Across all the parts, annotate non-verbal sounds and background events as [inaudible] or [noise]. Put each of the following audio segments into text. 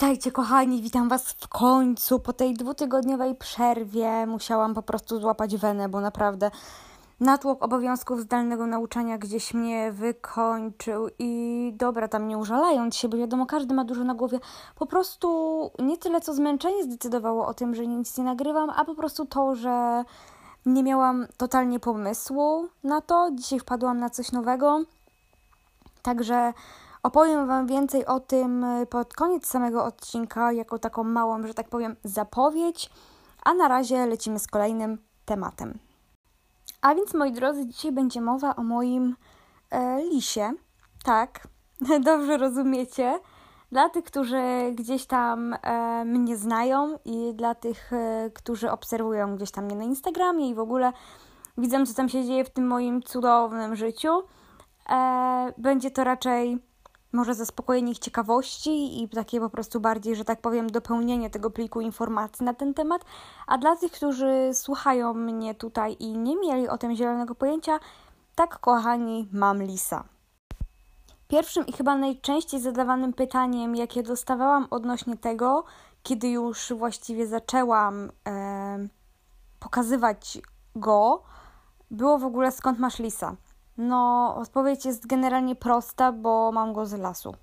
Witajcie kochani, witam Was w końcu. Po tej dwutygodniowej przerwie musiałam po prostu złapać wenę, bo naprawdę natłok obowiązków zdalnego nauczania gdzieś mnie wykończył i dobra, tam nie użalając się, bo wiadomo, każdy ma dużo na głowie. Po prostu nie tyle co zmęczenie zdecydowało o tym, że nic nie nagrywam, a po prostu to, że nie miałam totalnie pomysłu na to. Dzisiaj wpadłam na coś nowego. Także Opowiem Wam więcej o tym y, pod koniec samego odcinka, jako taką małą, że tak powiem, zapowiedź. A na razie lecimy z kolejnym tematem. A więc, moi drodzy, dzisiaj będzie mowa o moim e, lisie. Tak, [laughs] dobrze rozumiecie. Dla tych, którzy gdzieś tam e, mnie znają i dla tych, e, którzy obserwują gdzieś tam mnie na Instagramie i w ogóle widzą, co tam się dzieje w tym moim cudownym życiu, e, będzie to raczej może zaspokojenie ich ciekawości i takie po prostu bardziej, że tak powiem, dopełnienie tego pliku informacji na ten temat. A dla tych, którzy słuchają mnie tutaj i nie mieli o tym zielonego pojęcia, tak kochani, mam lisa. Pierwszym i chyba najczęściej zadawanym pytaniem, jakie dostawałam odnośnie tego, kiedy już właściwie zaczęłam e, pokazywać go, było w ogóle skąd masz lisa. No, odpowiedź jest generalnie prosta, bo mam go z lasu.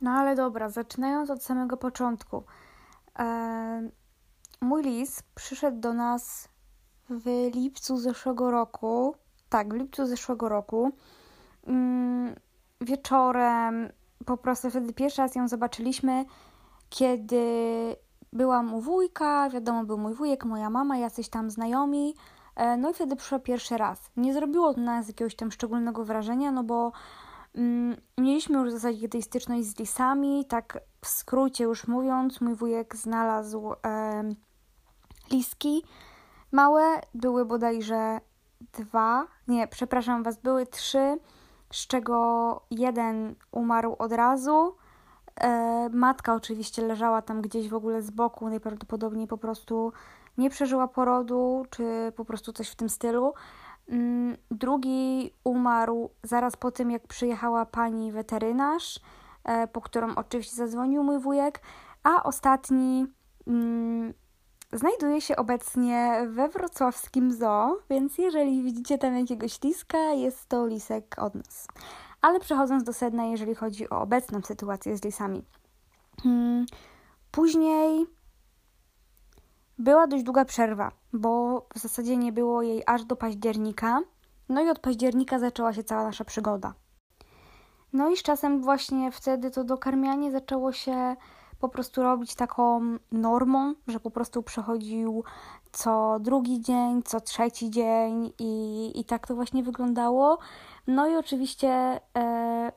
No ale dobra, zaczynając od samego początku. E, mój lis przyszedł do nas w lipcu zeszłego roku. Tak, w lipcu zeszłego roku. Mm, wieczorem, po prostu wtedy pierwszy raz ją zobaczyliśmy, kiedy byłam u wujka, wiadomo, był mój wujek, moja mama, jacyś tam znajomi. E, no i wtedy przyszła pierwszy raz. Nie zrobiło to na nas jakiegoś tam szczególnego wrażenia, no bo mm, mieliśmy już w zasadzie kiedyś styczność z lisami, tak w skrócie już mówiąc, mój wujek znalazł e, liski małe, były bodajże dwa, nie, przepraszam Was, były trzy, z czego jeden umarł od razu. E, matka oczywiście leżała tam gdzieś w ogóle z boku, najprawdopodobniej po prostu nie przeżyła porodu, czy po prostu coś w tym stylu. Mm, drugi umarł zaraz po tym, jak przyjechała pani weterynarz, e, po którą oczywiście zadzwonił mój wujek, a ostatni mm, znajduje się obecnie we wrocławskim zoo, więc jeżeli widzicie tam jakiegoś liska, jest to lisek od nas. Ale przechodząc do sedna, jeżeli chodzi o obecną sytuację z lisami. Mm, później była dość długa przerwa, bo w zasadzie nie było jej aż do października. No i od października zaczęła się cała nasza przygoda. No i z czasem właśnie wtedy to dokarmianie zaczęło się po prostu robić taką normą, że po prostu przechodził co drugi dzień, co trzeci dzień i, i tak to właśnie wyglądało. No i oczywiście e,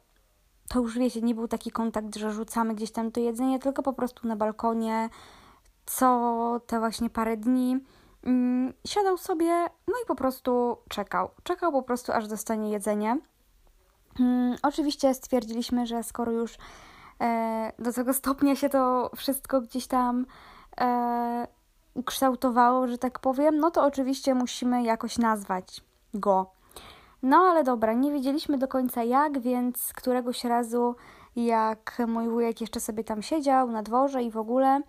to już wiecie, nie był taki kontakt, że rzucamy gdzieś tam to jedzenie, tylko po prostu na balkonie co te właśnie parę dni mm, siadał sobie, no i po prostu czekał. Czekał po prostu, aż dostanie jedzenie. Mm, oczywiście stwierdziliśmy, że skoro już e, do tego stopnia się to wszystko gdzieś tam e, ukształtowało, że tak powiem, no to oczywiście musimy jakoś nazwać go. No ale dobra, nie wiedzieliśmy do końca jak, więc któregoś razu, jak mój wujek jeszcze sobie tam siedział na dworze i w ogóle,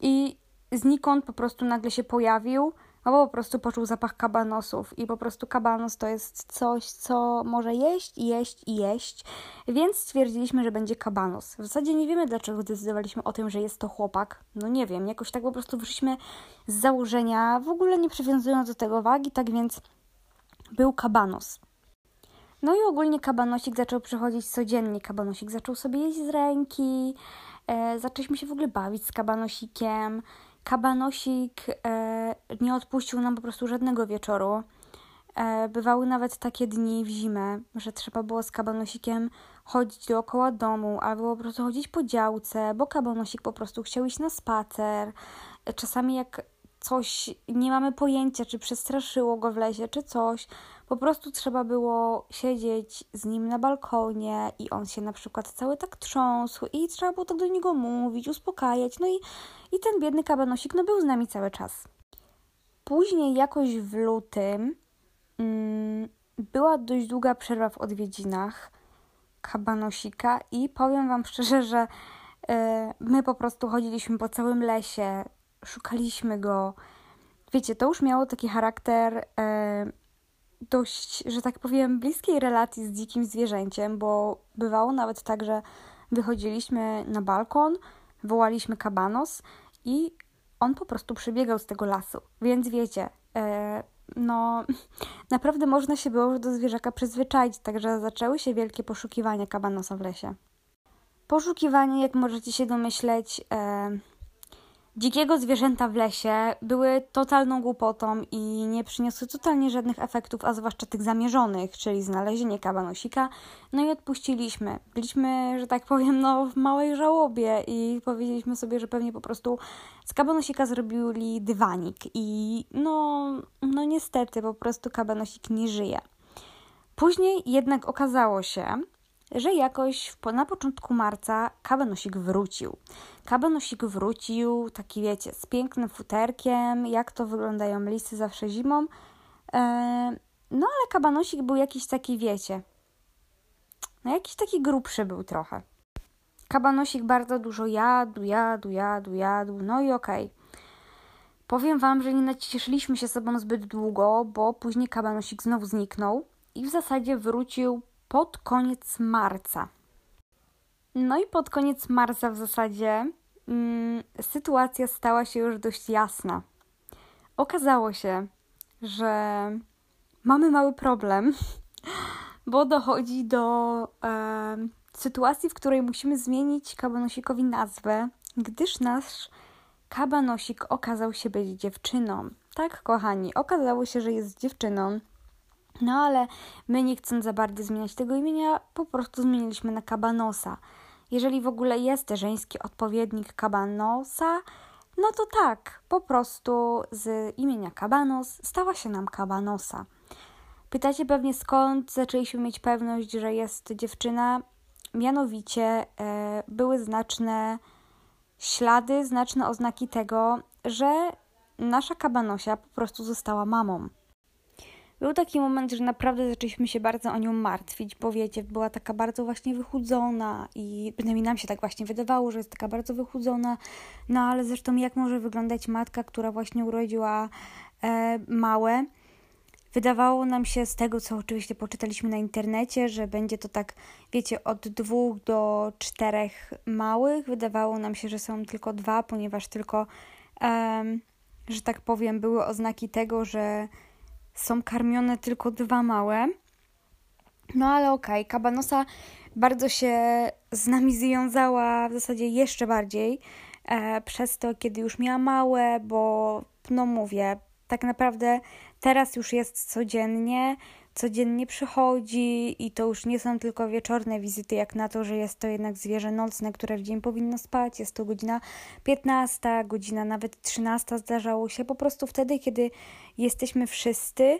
I znikąd po prostu nagle się pojawił, albo po prostu poczuł zapach kabanosów. I po prostu kabanos to jest coś, co może jeść, jeść i jeść. Więc stwierdziliśmy, że będzie kabanos. W zasadzie nie wiemy, dlaczego zdecydowaliśmy o tym, że jest to chłopak. No nie wiem, jakoś tak po prostu wyszliśmy z założenia, w ogóle nie przywiązując do tego wagi, tak więc był kabanos. No i ogólnie kabanosik zaczął przychodzić codziennie. Kabanosik zaczął sobie jeść z ręki, e, zaczęliśmy się w ogóle bawić z kabanosikiem. Kabanosik e, nie odpuścił nam po prostu żadnego wieczoru. E, bywały nawet takie dni w zimę, że trzeba było z kabanosikiem chodzić dookoła domu, albo po prostu chodzić po działce, bo kabanosik po prostu chciał iść na spacer. E, czasami jak coś nie mamy pojęcia, czy przestraszyło go w lesie, czy coś, po prostu trzeba było siedzieć z nim na balkonie i on się na przykład cały tak trząsł i trzeba było tak do niego mówić, uspokajać. No i, i ten biedny kabanosik no, był z nami cały czas. Później jakoś w lutym mm, była dość długa przerwa w odwiedzinach kabanosika i powiem Wam szczerze, że E, my po prostu chodziliśmy po całym lesie, szukaliśmy go. Wiecie, to już miało taki charakter e, dość, że tak powiem, bliskiej relacji z dzikim zwierzęciem, bo bywało nawet tak, że wychodziliśmy na balkon, wołaliśmy kabanos i on po prostu przebiegał z tego lasu. Więc wiecie, e, no [laughs] naprawdę można się było do zwierzaka przyzwyczaić, także zaczęły się wielkie poszukiwania kabanosa w lesie. Poszukiwanie, jak możecie się domyśleć, e, dzikiego zwierzęta w lesie były totalną głupotą i nie przyniosły totalnie żadnych efektów, a zwłaszcza tych zamierzonych, czyli znalezienie kabanosika. No i odpuściliśmy. Byliśmy, że tak powiem, no, w małej żałobie i powiedzieliśmy sobie, że pewnie po prostu z kabanosika zrobili dywanik i no, no niestety po prostu kabanosik nie żyje. Później jednak okazało się, że jakoś na początku marca kabanosik wrócił. Kabanosik wrócił, taki wiecie, z pięknym futerkiem, jak to wyglądają lisy zawsze zimą. E, no ale kabanosik był jakiś taki, wiecie, no jakiś taki grubszy był trochę. Kabanosik bardzo dużo jadł, jadł, jadł, jadł, no i okej. Okay. Powiem Wam, że nie nacieszyliśmy się sobą zbyt długo, bo później kabanosik znowu zniknął i w zasadzie wrócił pod koniec marca. No i pod koniec marca w zasadzie sytuacja stała się już dość jasna. Okazało się, że mamy mały problem, [laughs] bo dochodzi do e, sytuacji, w której musimy zmienić kabanosikowi nazwę, gdyż nasz kabanosik okazał się być dziewczyną. Tak, kochani, okazało się, że jest dziewczyną. No ale my nie chcąc za bardzo zmieniać tego imienia, po prostu zmieniliśmy na Kabanosa. Jeżeli w ogóle jest żeński odpowiednik Kabanosa, no to tak, po prostu z imienia Kabanos stała się nam Kabanosa. Pytacie pewnie skąd zaczęliśmy mieć pewność, że jest dziewczyna? Mianowicie e, były znaczne ślady, znaczne oznaki tego, że nasza kabanosia po prostu została mamą. Był taki moment, że naprawdę zaczęliśmy się bardzo o nią martwić, bo wiecie, była taka bardzo właśnie wychudzona i przynajmniej nam się tak właśnie wydawało, że jest taka bardzo wychudzona, no ale zresztą jak może wyglądać matka, która właśnie urodziła e, małe. Wydawało nam się z tego, co oczywiście poczytaliśmy na internecie, że będzie to tak, wiecie, od dwóch do czterech małych. Wydawało nam się, że są tylko dwa, ponieważ tylko, um, że tak powiem, były oznaki tego, że są karmione tylko dwa małe. No ale okej, okay, kabanosa bardzo się z nami związała w zasadzie jeszcze bardziej e, przez to, kiedy już miała małe, bo no mówię, tak naprawdę teraz już jest codziennie, codziennie przychodzi i to już nie są tylko wieczorne wizyty, jak na to, że jest to jednak zwierzę nocne, które w dzień powinno spać. Jest to godzina 15, godzina nawet 13 zdarzało się. Po prostu wtedy, kiedy jesteśmy wszyscy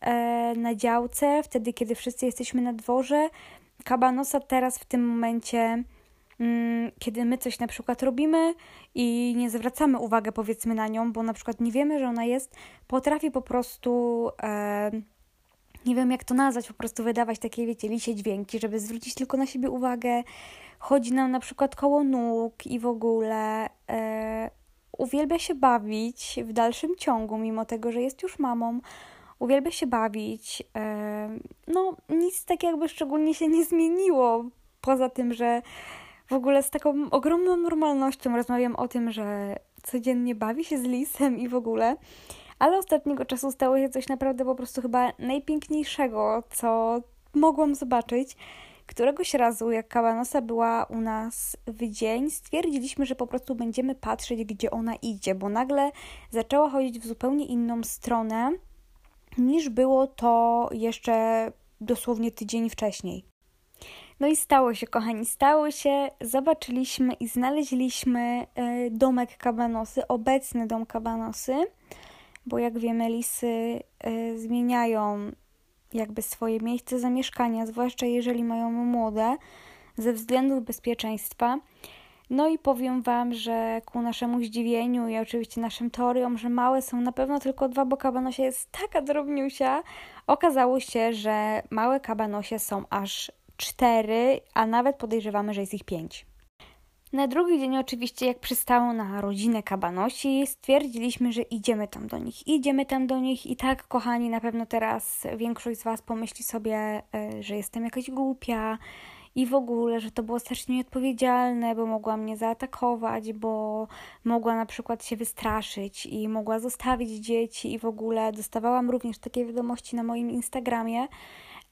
e, na działce, wtedy, kiedy wszyscy jesteśmy na dworze, kabanosa teraz w tym momencie mm, kiedy my coś na przykład robimy i nie zwracamy uwagi powiedzmy na nią, bo na przykład nie wiemy, że ona jest, potrafi po prostu e, nie wiem jak to nazwać, po prostu wydawać takie, wiecie, lisie dźwięki, żeby zwrócić tylko na siebie uwagę. Chodzi nam na przykład koło nóg i w ogóle e, uwielbia się bawić w dalszym ciągu, mimo tego, że jest już mamą. Uwielbia się bawić. E, no, nic tak jakby szczególnie się nie zmieniło, poza tym, że w ogóle z taką ogromną normalnością rozmawiam o tym, że codziennie bawi się z lisem i w ogóle ale ostatniego czasu stało się coś naprawdę po prostu chyba najpiękniejszego, co mogłam zobaczyć. Któregoś razu, jak Kawanosa była u nas w dzień, stwierdziliśmy, że po prostu będziemy patrzeć, gdzie ona idzie, bo nagle zaczęła chodzić w zupełnie inną stronę niż było to jeszcze dosłownie tydzień wcześniej. No i stało się, kochani, stało się. Zobaczyliśmy i znaleźliśmy e, domek kabanosy, obecny dom kabanosy bo jak wiemy, lisy y, zmieniają jakby swoje miejsce zamieszkania, zwłaszcza jeżeli mają młode, ze względów bezpieczeństwa. No i powiem Wam, że ku naszemu zdziwieniu i oczywiście naszym teoriom, że małe są na pewno tylko dwa, bo kabanosie jest taka drobniusia, okazało się, że małe kabanosie są aż cztery, a nawet podejrzewamy, że jest ich pięć. Na drugi dzień, oczywiście, jak przystało na rodzinę kabanosi, stwierdziliśmy, że idziemy tam do nich. Idziemy tam do nich i tak, kochani, na pewno teraz większość z Was pomyśli sobie, e, że jestem jakaś głupia i w ogóle, że to było strasznie nieodpowiedzialne, bo mogła mnie zaatakować, bo mogła na przykład się wystraszyć i mogła zostawić dzieci i w ogóle dostawałam również takie wiadomości na moim Instagramie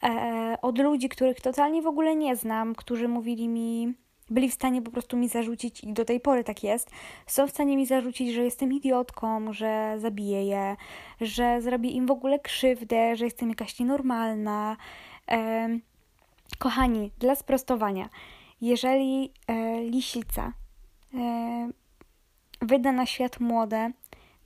e, od ludzi, których totalnie w ogóle nie znam, którzy mówili mi byli w stanie po prostu mi zarzucić, i do tej pory tak jest, są w stanie mi zarzucić, że jestem idiotką, że zabiję je, że zrobię im w ogóle krzywdę, że jestem jakaś nienormalna. E, kochani, dla sprostowania, jeżeli e, lisica e, wyda na świat młode,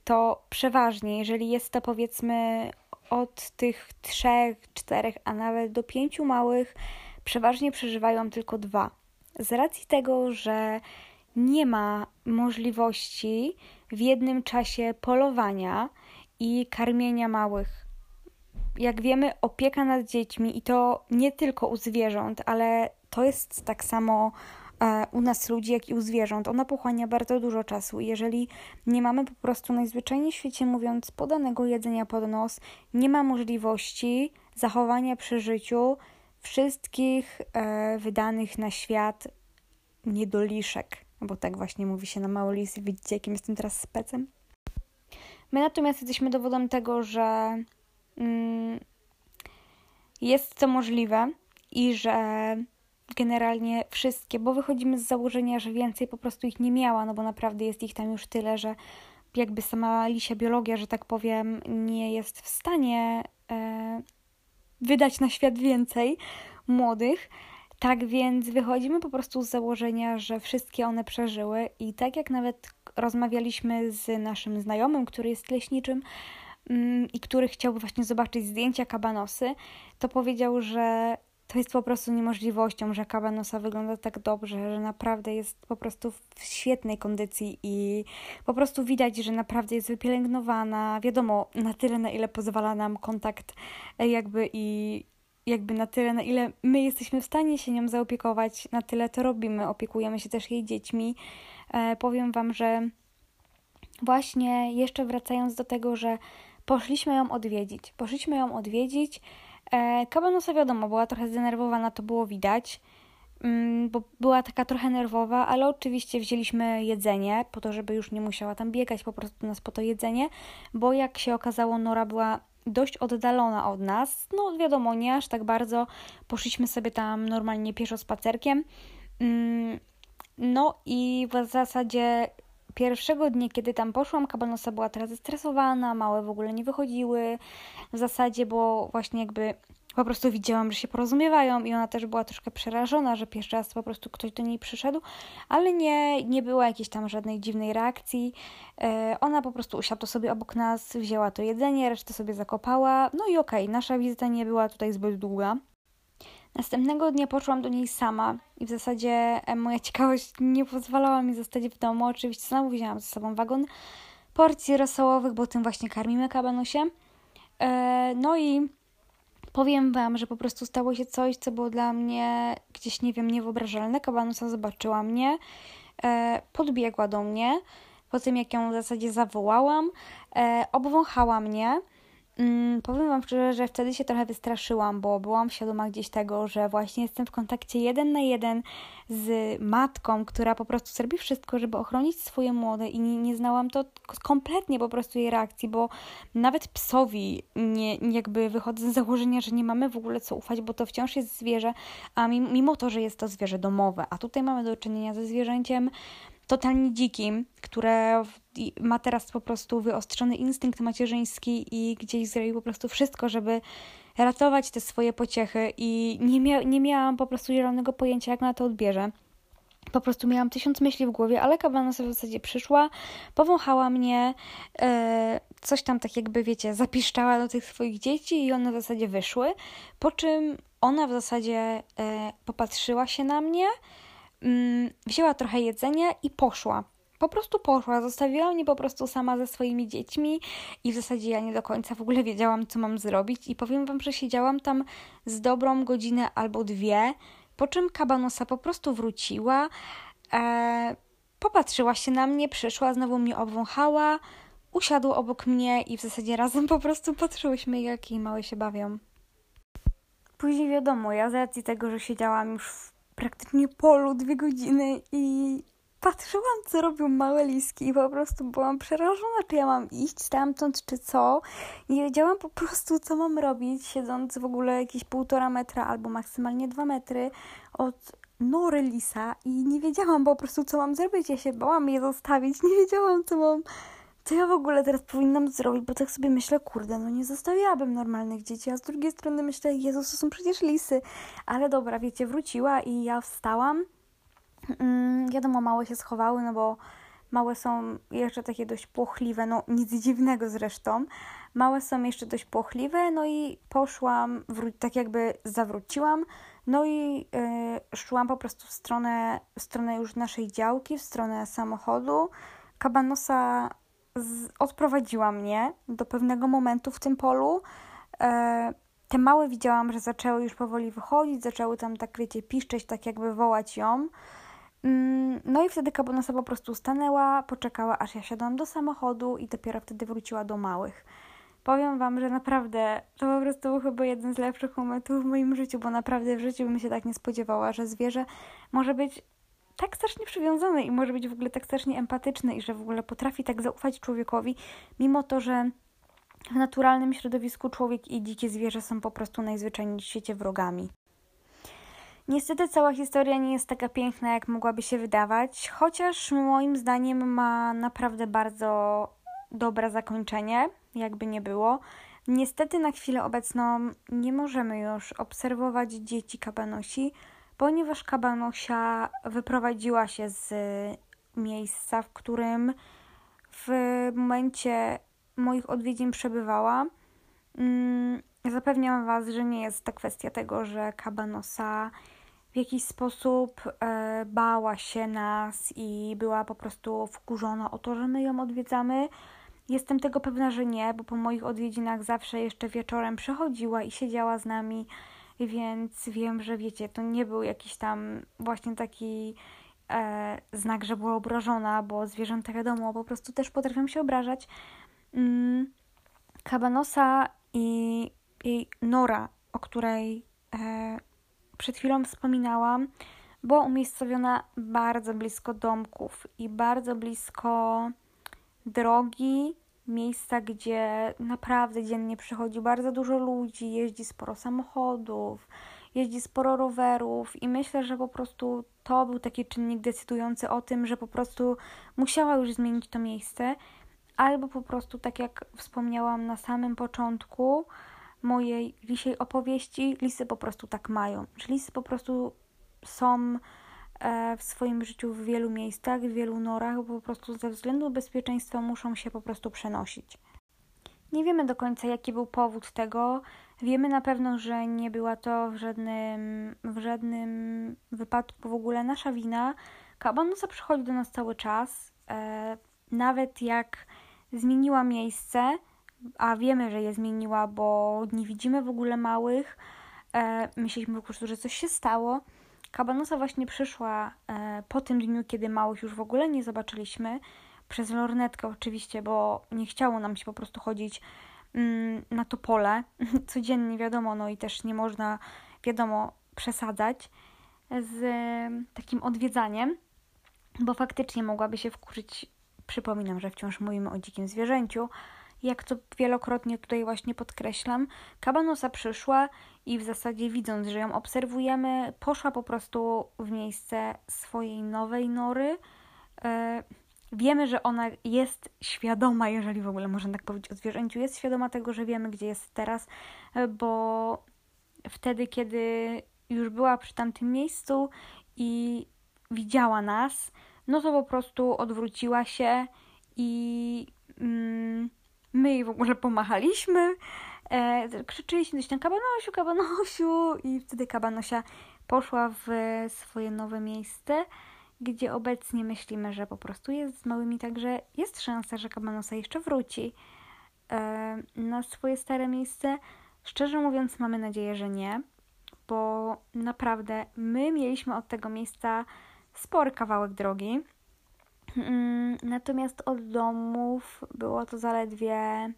to przeważnie, jeżeli jest to powiedzmy od tych trzech, czterech, a nawet do pięciu małych, przeważnie przeżywają tylko dwa z racji tego, że nie ma możliwości w jednym czasie polowania i karmienia małych. Jak wiemy, opieka nad dziećmi i to nie tylko u zwierząt, ale to jest tak samo e, u nas ludzi, jak i u zwierząt. Ona pochłania bardzo dużo czasu. Jeżeli nie mamy po prostu najzwyczajniej w świecie mówiąc podanego jedzenia pod nos, nie ma możliwości zachowania przy życiu wszystkich e, wydanych na świat niedoliszek, bo tak właśnie mówi się na małolisy. Widzicie, jakim jestem teraz specem? My natomiast jesteśmy dowodem tego, że mm, jest to możliwe i że generalnie wszystkie, bo wychodzimy z założenia, że więcej po prostu ich nie miała, no bo naprawdę jest ich tam już tyle, że jakby sama lisia biologia, że tak powiem, nie jest w stanie e, wydać na świat więcej młodych. Tak więc wychodzimy po prostu z założenia, że wszystkie one przeżyły i tak jak nawet rozmawialiśmy z naszym znajomym, który jest leśniczym mm, i który chciałby właśnie zobaczyć zdjęcia kabanosy, to powiedział, że to jest po prostu niemożliwością, że kabanosa wygląda tak dobrze, że naprawdę jest po prostu w świetnej kondycji i po prostu widać, że naprawdę jest wypielęgnowana, wiadomo, na tyle, na ile pozwala nam kontakt e, jakby i jakby na tyle, na ile my jesteśmy w stanie się nią zaopiekować, na tyle to robimy. Opiekujemy się też jej dziećmi. E, powiem Wam, że właśnie jeszcze wracając do tego, że poszliśmy ją odwiedzić. Poszliśmy ją odwiedzić. E, Kabanusa wiadomo, była trochę zdenerwowana, to było widać, mm, bo była taka trochę nerwowa, ale oczywiście wzięliśmy jedzenie, po to, żeby już nie musiała tam biegać po prostu nas po to jedzenie, bo jak się okazało, Nora była dość oddalona od nas. No wiadomo, nie aż tak bardzo. Poszliśmy sobie tam normalnie pieszo spacerkiem. Mm, no i w zasadzie pierwszego dnia, kiedy tam poszłam, kabanosa była teraz zestresowana, małe w ogóle nie wychodziły w zasadzie, bo właśnie jakby po prostu widziałam, że się porozumiewają i ona też była troszkę przerażona, że pierwszy raz po prostu ktoś do niej przyszedł, ale nie, nie było jakiejś tam żadnej dziwnej reakcji. E, ona po prostu usiadła sobie obok nas, wzięła to jedzenie, resztę sobie zakopała, no i okej, okay, nasza wizyta nie była tutaj zbyt długa. Następnego dnia poszłam do niej sama i w zasadzie e, moja ciekawość nie pozwalała mi zostać w domu. Oczywiście znowu wzięłam ze sobą wagon porcji rosołowych, bo tym właśnie karmimy kabanusie. E, no i powiem Wam, że po prostu stało się coś, co było dla mnie gdzieś, nie wiem, niewyobrażalne. Kabanusa zobaczyła mnie, e, podbiegła do mnie, po tym jak ją w zasadzie zawołałam, obwąchała mnie Mm, powiem Wam szczerze, że wtedy się trochę wystraszyłam, bo byłam świadoma gdzieś tego, że właśnie jestem w kontakcie jeden na jeden z matką, która po prostu zrobi wszystko, żeby ochronić swoje młode i nie, nie znałam to kompletnie po prostu jej reakcji, bo nawet psowi nie, jakby wychodzę z założenia, że nie mamy w ogóle co ufać, bo to wciąż jest zwierzę, a mimo to, że jest to zwierzę domowe, a tutaj mamy do czynienia ze zwierzęciem totalnie dzikim, które ma teraz po prostu wyostrzony instynkt macierzyński i gdzieś zrobił po prostu wszystko, żeby ratować te swoje pociechy i nie, mia nie miałam po prostu zielonego pojęcia, jak na to odbierze. Po prostu miałam tysiąc myśli w głowie, ale kabana w zasadzie przyszła, powąchała mnie, e, coś tam tak jakby, wiecie, zapiszczała do tych swoich dzieci i one w zasadzie wyszły, po czym ona w zasadzie e, popatrzyła się na mnie, wzięła trochę jedzenia i poszła. Po prostu poszła, zostawiła mnie po prostu sama ze swoimi dziećmi i w zasadzie ja nie do końca w ogóle wiedziałam, co mam zrobić i powiem Wam, że siedziałam tam z dobrą godzinę albo dwie, po czym kabanosa po prostu wróciła, e, popatrzyła się na mnie, przyszła, znowu mnie obwąchała, usiadła obok mnie i w zasadzie razem [laughs] po prostu patrzyłyśmy, jak jej małe się bawią. Później wiadomo, ja z racji tego, że siedziałam już w praktycznie polu dwie godziny i patrzyłam, co robią małe liski i po prostu byłam przerażona, czy ja mam iść stamtąd, czy co. Nie wiedziałam po prostu, co mam robić, siedząc w ogóle jakieś półtora metra albo maksymalnie dwa metry od nory lisa i nie wiedziałam po prostu, co mam zrobić. Ja się bałam je zostawić, nie wiedziałam, co mam co ja w ogóle teraz powinnam zrobić, bo tak sobie myślę, kurde, no nie zostawiłabym normalnych dzieci, a z drugiej strony myślę, Jezus, to są przecież lisy. Ale dobra, wiecie, wróciła i ja wstałam. Mm, wiadomo, małe się schowały, no bo małe są jeszcze takie dość płochliwe, no nic dziwnego zresztą. Małe są jeszcze dość płochliwe, no i poszłam, tak jakby zawróciłam, no i yy, szłam po prostu w stronę, w stronę już naszej działki, w stronę samochodu. Kabanosa z, odprowadziła mnie do pewnego momentu w tym polu. E, te małe widziałam, że zaczęły już powoli wychodzić, zaczęły tam tak, wiecie, piszczeć, tak jakby wołać ją. Mm, no i wtedy kabanosa po prostu stanęła, poczekała, aż ja siadłam do samochodu i dopiero wtedy wróciła do małych. Powiem Wam, że naprawdę to po prostu był chyba jeden z lepszych momentów w moim życiu, bo naprawdę w życiu bym się tak nie spodziewała, że zwierzę może być tak strasznie przywiązany i może być w ogóle tak strasznie empatyczny i że w ogóle potrafi tak zaufać człowiekowi, mimo to, że w naturalnym środowisku człowiek i dzikie zwierzę są po prostu najzwyczajniej w świecie wrogami. Niestety cała historia nie jest taka piękna, jak mogłaby się wydawać, chociaż moim zdaniem ma naprawdę bardzo dobre zakończenie, jakby nie było. Niestety na chwilę obecną nie możemy już obserwować dzieci kabanosi, ponieważ kabanosia wyprowadziła się z miejsca, w którym w momencie moich odwiedzin przebywała. Mm, zapewniam Was, że nie jest to kwestia tego, że kabanosa w jakiś sposób e, bała się nas i była po prostu wkurzona o to, że my ją odwiedzamy. Jestem tego pewna, że nie, bo po moich odwiedzinach zawsze jeszcze wieczorem przychodziła i siedziała z nami, więc wiem, że wiecie, to nie był jakiś tam właśnie taki e, znak, że była obrażona, bo zwierzęta wiadomo, po prostu też potrafią się obrażać. Mm, kabanosa i jej nora, o której e, przed chwilą wspominałam, była umiejscowiona bardzo blisko domków i bardzo blisko drogi, miejsca, gdzie naprawdę dziennie przychodzi bardzo dużo ludzi, jeździ sporo samochodów, jeździ sporo rowerów i myślę, że po prostu to był taki czynnik decydujący o tym, że po prostu musiała już zmienić to miejsce, albo po prostu, tak jak wspomniałam na samym początku, mojej lisiej opowieści, lisy po prostu tak mają. Że lisy po prostu są w swoim życiu w wielu miejscach, w wielu norach, bo po prostu ze względu bezpieczeństwa muszą się po prostu przenosić. Nie wiemy do końca, jaki był powód tego. Wiemy na pewno, że nie była to w żadnym, w żadnym wypadku w ogóle nasza wina. Kabanusa przychodzi do nas cały czas. E, nawet jak zmieniła miejsce, a wiemy, że je zmieniła, bo nie widzimy w ogóle małych. E, myśleliśmy po prostu, że coś się stało. Kabanosa właśnie przyszła e, po tym dniu, kiedy małych już w ogóle nie zobaczyliśmy. Przez lornetkę oczywiście, bo nie chciało nam się po prostu chodzić mm, na to pole [laughs] codziennie, wiadomo, no i też nie można, wiadomo, przesadzać z e, takim odwiedzaniem, bo faktycznie mogłaby się wkurzyć. Przypominam, że wciąż mówimy o dzikim zwierzęciu, jak to wielokrotnie tutaj właśnie podkreślam, kabanosa przyszła i w zasadzie widząc, że ją obserwujemy, poszła po prostu w miejsce swojej nowej nory. E, wiemy, że ona jest świadoma, jeżeli w ogóle można tak powiedzieć o zwierzęciu, jest świadoma tego, że wiemy, gdzie jest teraz, e, bo wtedy, kiedy już była przy tamtym miejscu i widziała nas, no to po prostu odwróciła się i. Mm, My jej w ogóle pomachaliśmy, e, krzyczyliśmy coś tam kabanosiu, kabanosiu i wtedy kabanosia poszła w swoje nowe miejsce, gdzie obecnie myślimy, że po prostu jest z małymi, także jest szansa, że kabanosa jeszcze wróci e, na swoje stare miejsce. Szczerze mówiąc, mamy nadzieję, że nie, bo naprawdę my mieliśmy od tego miejsca spory kawałek drogi. Mm, natomiast od domów było to zaledwie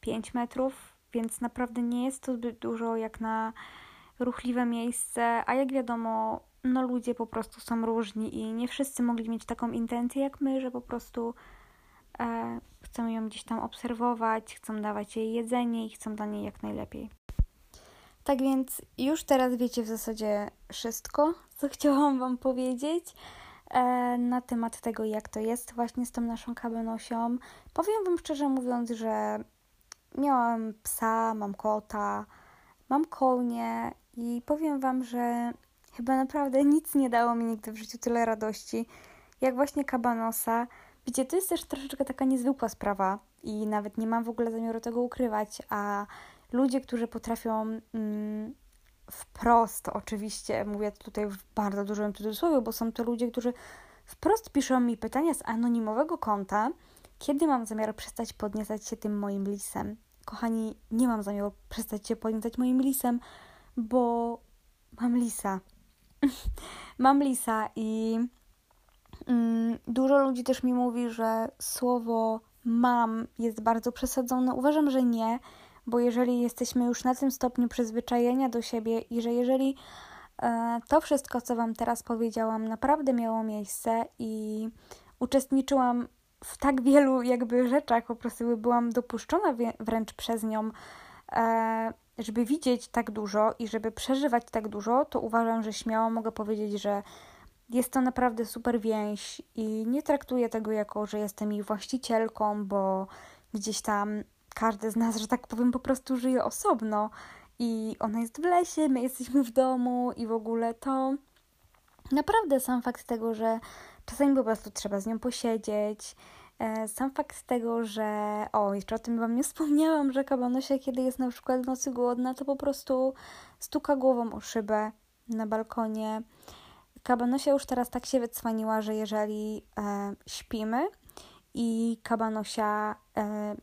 5 metrów, więc naprawdę nie jest to zbyt dużo jak na ruchliwe miejsce, a jak wiadomo, no ludzie po prostu są różni i nie wszyscy mogli mieć taką intencję jak my, że po prostu e, chcą ją gdzieś tam obserwować, chcą dawać jej jedzenie i chcą dla niej jak najlepiej. Tak więc już teraz wiecie w zasadzie wszystko, co [laughs] chciałam Wam powiedzieć na temat tego, jak to jest właśnie z tą naszą kabanosią. Powiem Wam szczerze mówiąc, że miałam psa, mam kota, mam konie i powiem Wam, że chyba naprawdę [laughs] nic nie dało mi nigdy w życiu tyle radości, jak właśnie kabanosa. Wiecie, to jest też troszeczkę taka niezwykła sprawa i nawet nie mam w ogóle zamiaru tego ukrywać, a ludzie, którzy potrafią mm, wprost, oczywiście, mówię tutaj w bardzo dużym cudzysłowie, bo są to ludzie, którzy wprost piszą mi pytania z anonimowego konta, kiedy mam zamiar przestać podniecać się tym moim lisem. Kochani, nie mam zamiaru przestać się podniecać moim lisem, bo mam lisa. [laughs] mam lisa i mm, dużo ludzi też mi mówi, że słowo mam jest bardzo przesadzone. Uważam, że nie, bo jeżeli jesteśmy już na tym stopniu przyzwyczajenia do siebie i że jeżeli e, to wszystko, co Wam teraz powiedziałam, naprawdę miało miejsce i uczestniczyłam w tak wielu jakby rzeczach, po prostu byłam dopuszczona wręcz przez nią, e, żeby widzieć tak dużo i żeby przeżywać tak dużo, to uważam, że śmiało mogę powiedzieć, że jest to naprawdę super więź i nie traktuję tego jako, że jestem jej właścicielką, bo gdzieś tam każdy z nas, że tak powiem, po prostu żyje osobno i ona jest w lesie, my jesteśmy w domu i w ogóle to naprawdę sam fakt tego, że czasami po prostu trzeba z nią posiedzieć, e, sam fakt tego, że o, jeszcze o tym wam nie [laughs] wspomniałam, że kabanosia, kiedy jest na przykład w nocy głodna, to po prostu stuka głową o szybę na balkonie. Kabanosia już teraz tak się wycwaniła, że jeżeli e, śpimy i kabanosia e,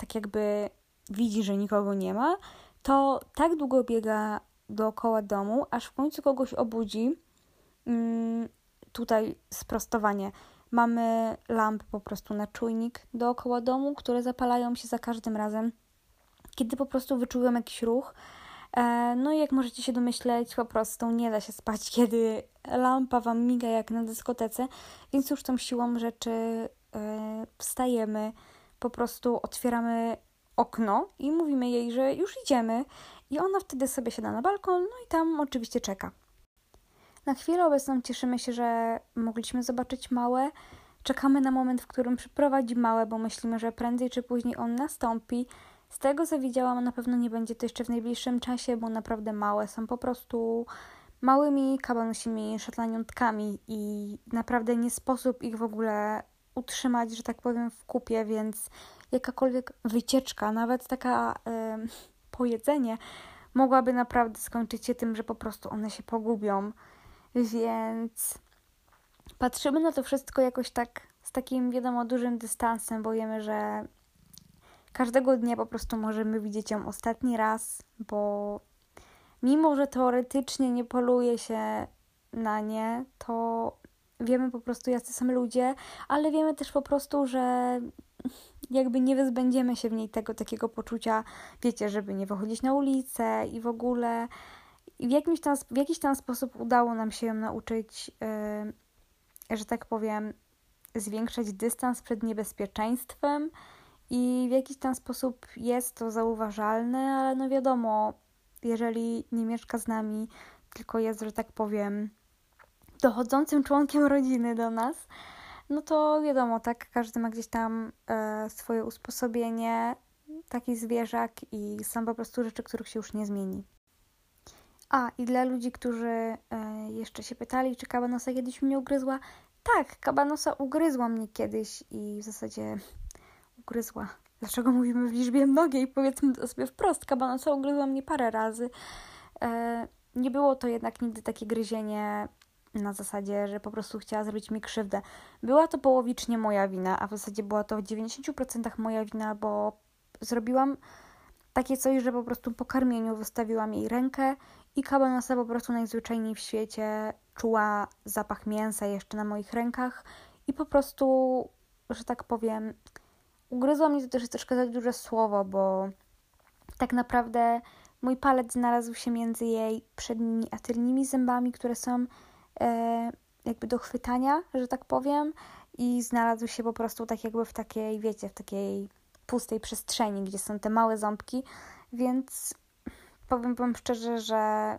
tak jakby widzi, że nikogo nie ma, to tak długo biega dookoła domu, aż w końcu kogoś obudzi. Mm, tutaj sprostowanie. Mamy lampy po prostu na czujnik dookoła domu, które zapalają się za każdym razem, kiedy po prostu wyczułem jakiś ruch. E, no i jak możecie się domyśleć, po prostu nie da się spać, [laughs] kiedy lampa wam miga jak na dyskotece, więc już tą siłą rzeczy e, wstajemy, po prostu otwieramy okno i mówimy jej, że już idziemy, i ona wtedy sobie siada na balkon, no i tam oczywiście czeka. Na chwilę obecną cieszymy się, że mogliśmy zobaczyć małe. Czekamy na moment, w którym przyprowadzi małe, bo myślimy, że prędzej czy później on nastąpi. Z tego co widziałam, na pewno nie będzie to jeszcze w najbliższym czasie, bo naprawdę małe są po prostu małymi kabanusimi szataniątkami i naprawdę nie sposób ich w ogóle utrzymać, że tak powiem, w kupie, więc jakakolwiek wycieczka, nawet taka e, pojedzenie, mogłaby naprawdę skończyć się tym, że po prostu one się pogubią. Więc patrzymy na to wszystko jakoś tak z takim, wiadomo, dużym dystansem, bo wiemy, że każdego dnia po prostu możemy widzieć ją ostatni raz, bo mimo, że teoretycznie nie poluje się na nie, to wiemy po prostu, jacy są ludzie, ale wiemy też po prostu, że jakby nie wyzbędziemy się w niej tego takiego poczucia, wiecie, żeby nie wychodzić na ulicę i w ogóle. I w, jakimś tam, w jakiś tam sposób udało nam się ją nauczyć, yy, że tak powiem, zwiększać dystans przed niebezpieczeństwem i w jakiś tam sposób jest to zauważalne, ale no wiadomo, jeżeli nie mieszka z nami, tylko jest, że tak powiem, dochodzącym członkiem rodziny do nas, no to wiadomo, tak, każdy ma gdzieś tam e, swoje usposobienie, taki zwierzak i są po prostu rzeczy, których się już nie zmieni. A, i dla ludzi, którzy e, jeszcze się pytali, czy kabanosa kiedyś mnie ugryzła, tak, kabanosa ugryzła mnie kiedyś i w zasadzie ugryzła. Dlaczego mówimy w liczbie mnogiej? Powiedzmy to sobie wprost, kabanosa ugryzła mnie parę razy. E, nie było to jednak nigdy takie gryzienie na zasadzie, że po prostu chciała zrobić mi krzywdę. Była to połowicznie moja wina, a w zasadzie była to w 90% moja wina, bo zrobiłam takie coś, że po prostu po karmieniu wystawiłam jej rękę i kabanosa po prostu najzwyczajniej w świecie czuła zapach mięsa jeszcze na moich rękach i po prostu, że tak powiem, ugryzło mnie to też troszkę za duże słowo, bo tak naprawdę mój palec znalazł się między jej przednimi a tylnymi zębami, które są jakby do chwytania, że tak powiem, i znalazł się po prostu tak jakby w takiej, wiecie, w takiej pustej przestrzeni, gdzie są te małe ząbki, więc powiem wam szczerze, że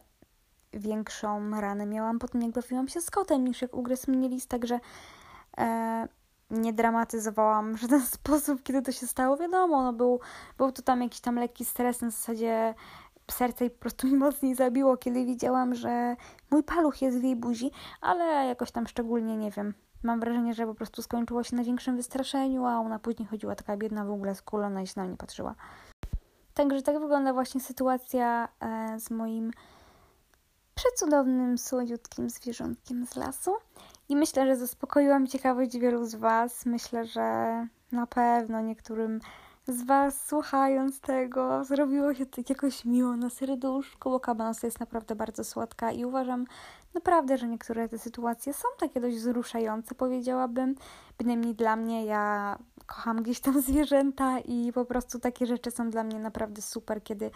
większą ranę miałam po tym, jak bawiłam się z kotem, niż jak ugryzł mnie list, także e, nie dramatyzowałam w żaden [laughs] sposób, kiedy to się stało. Wiadomo, no był, był to tam jakiś tam lekki stres, na zasadzie serce i po prostu mi mocniej zabiło, kiedy widziałam, że mój paluch jest w jej buzi, ale jakoś tam szczególnie, nie wiem, mam wrażenie, że po prostu skończyło się na większym wystraszeniu, a ona później chodziła taka biedna w ogóle skulona i się na mnie patrzyła. Także tak wygląda właśnie sytuacja e, z moim przecudownym, słodziutkim zwierzątkiem z lasu. I myślę, że zaspokoiłam ciekawość wielu z Was. Myślę, że na pewno niektórym z Was słuchając tego zrobiło się tak jakoś miło na serduszku, bo kabanos jest naprawdę bardzo słodka i uważam naprawdę, że niektóre te sytuacje są takie dość wzruszające, powiedziałabym. Bynajmniej dla mnie, ja kocham gdzieś tam [laughs] zwierzęta i po prostu takie rzeczy są dla mnie naprawdę super, kiedy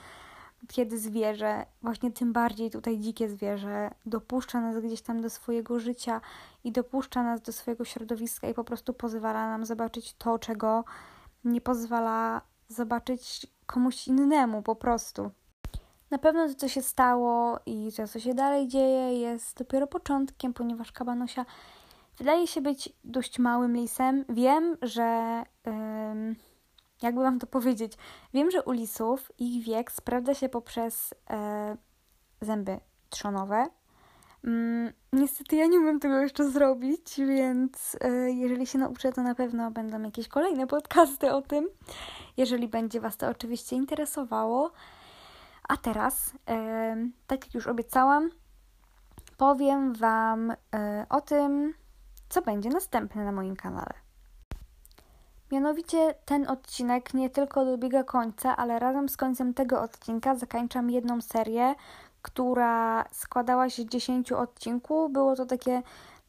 kiedy zwierzę, właśnie tym bardziej tutaj dzikie zwierzę, dopuszcza nas gdzieś tam do swojego życia i dopuszcza nas do swojego środowiska i po prostu pozwala nam zobaczyć to, czego nie pozwala zobaczyć komuś innemu po prostu. Na pewno to, co się stało i to, co się dalej dzieje, jest dopiero początkiem, ponieważ kabanosia wydaje się być dość małym lisem. Wiem, że. Jakby wam to powiedzieć? Wiem, że u lisów ich wiek sprawdza się poprzez yy, zęby trzonowe. Mm, niestety ja nie umiem tego jeszcze zrobić, więc yy, jeżeli się nauczę, to na pewno będą jakieś kolejne podcasty o tym, jeżeli będzie Was to oczywiście interesowało. A teraz, tak jak już obiecałam, powiem Wam e, o tym, co będzie następne na moim kanale. Mianowicie ten odcinek nie tylko dobiega końca, ale razem z końcem tego odcinka zakończam jedną serię, która składała się z 10 odcinków. Było to takie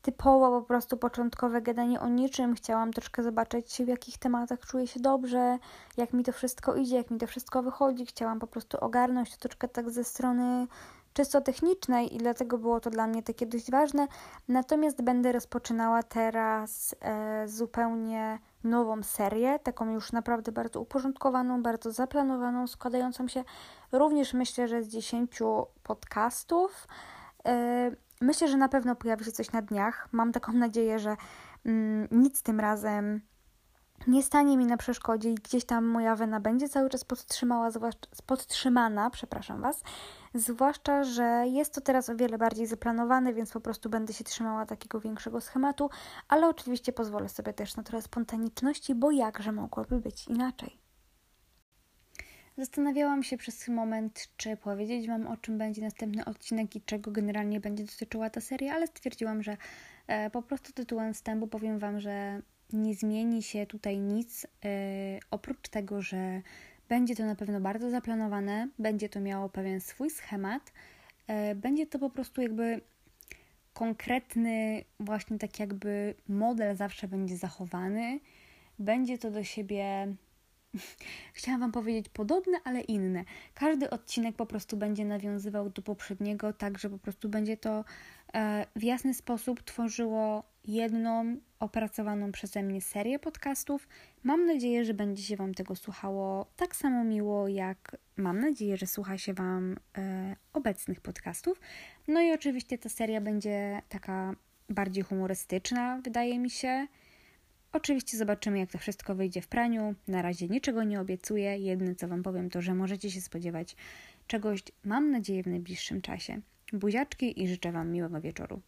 typowo po prostu początkowe gadanie o niczym. Chciałam troszkę zobaczyć, w jakich tematach czuję się dobrze, jak mi to wszystko idzie, jak mi to wszystko wychodzi. Chciałam po prostu ogarnąć to troszkę tak ze strony czysto technicznej i dlatego było to dla mnie takie dość ważne. Natomiast będę rozpoczynała teraz e, zupełnie nową serię, taką już naprawdę bardzo uporządkowaną, bardzo zaplanowaną, składającą się również myślę, że z 10 podcastów. E, Myślę, że na pewno pojawi się coś na dniach. Mam taką nadzieję, że mm, nic tym razem nie stanie mi na przeszkodzie i gdzieś tam moja wena będzie cały czas podtrzymała, zwłaszcza, podtrzymana, przepraszam Was, zwłaszcza, że jest to teraz o wiele bardziej zaplanowane, więc po prostu będę się trzymała takiego większego schematu, ale oczywiście pozwolę sobie też na trochę spontaniczności, bo jakże mogłoby być inaczej. Zastanawiałam się przez moment, czy powiedzieć Wam o czym będzie następny odcinek i czego generalnie będzie dotyczyła ta seria, ale stwierdziłam, że e, po prostu tytułem wstępu powiem Wam, że nie zmieni się tutaj nic, e, oprócz tego, że będzie to na pewno bardzo zaplanowane, będzie to miało pewien swój schemat, e, będzie to po prostu jakby konkretny, właśnie tak jakby model zawsze będzie zachowany, będzie to do siebie [laughs] Chciałam Wam powiedzieć podobne, ale inne. Każdy odcinek po prostu będzie nawiązywał do poprzedniego, tak że po prostu będzie to e, w jasny sposób tworzyło jedną opracowaną przeze mnie serię podcastów. Mam nadzieję, że będzie się Wam tego słuchało tak samo miło, jak mam nadzieję, że słucha się Wam e, obecnych podcastów. No i oczywiście ta seria będzie taka bardziej humorystyczna, wydaje mi się. Oczywiście zobaczymy, jak to wszystko wyjdzie w praniu. Na razie niczego nie obiecuję. Jedne, co Wam powiem, to, że możecie się spodziewać czegoś, mam nadzieję, w najbliższym czasie. Buziaczki i życzę Wam miłego wieczoru.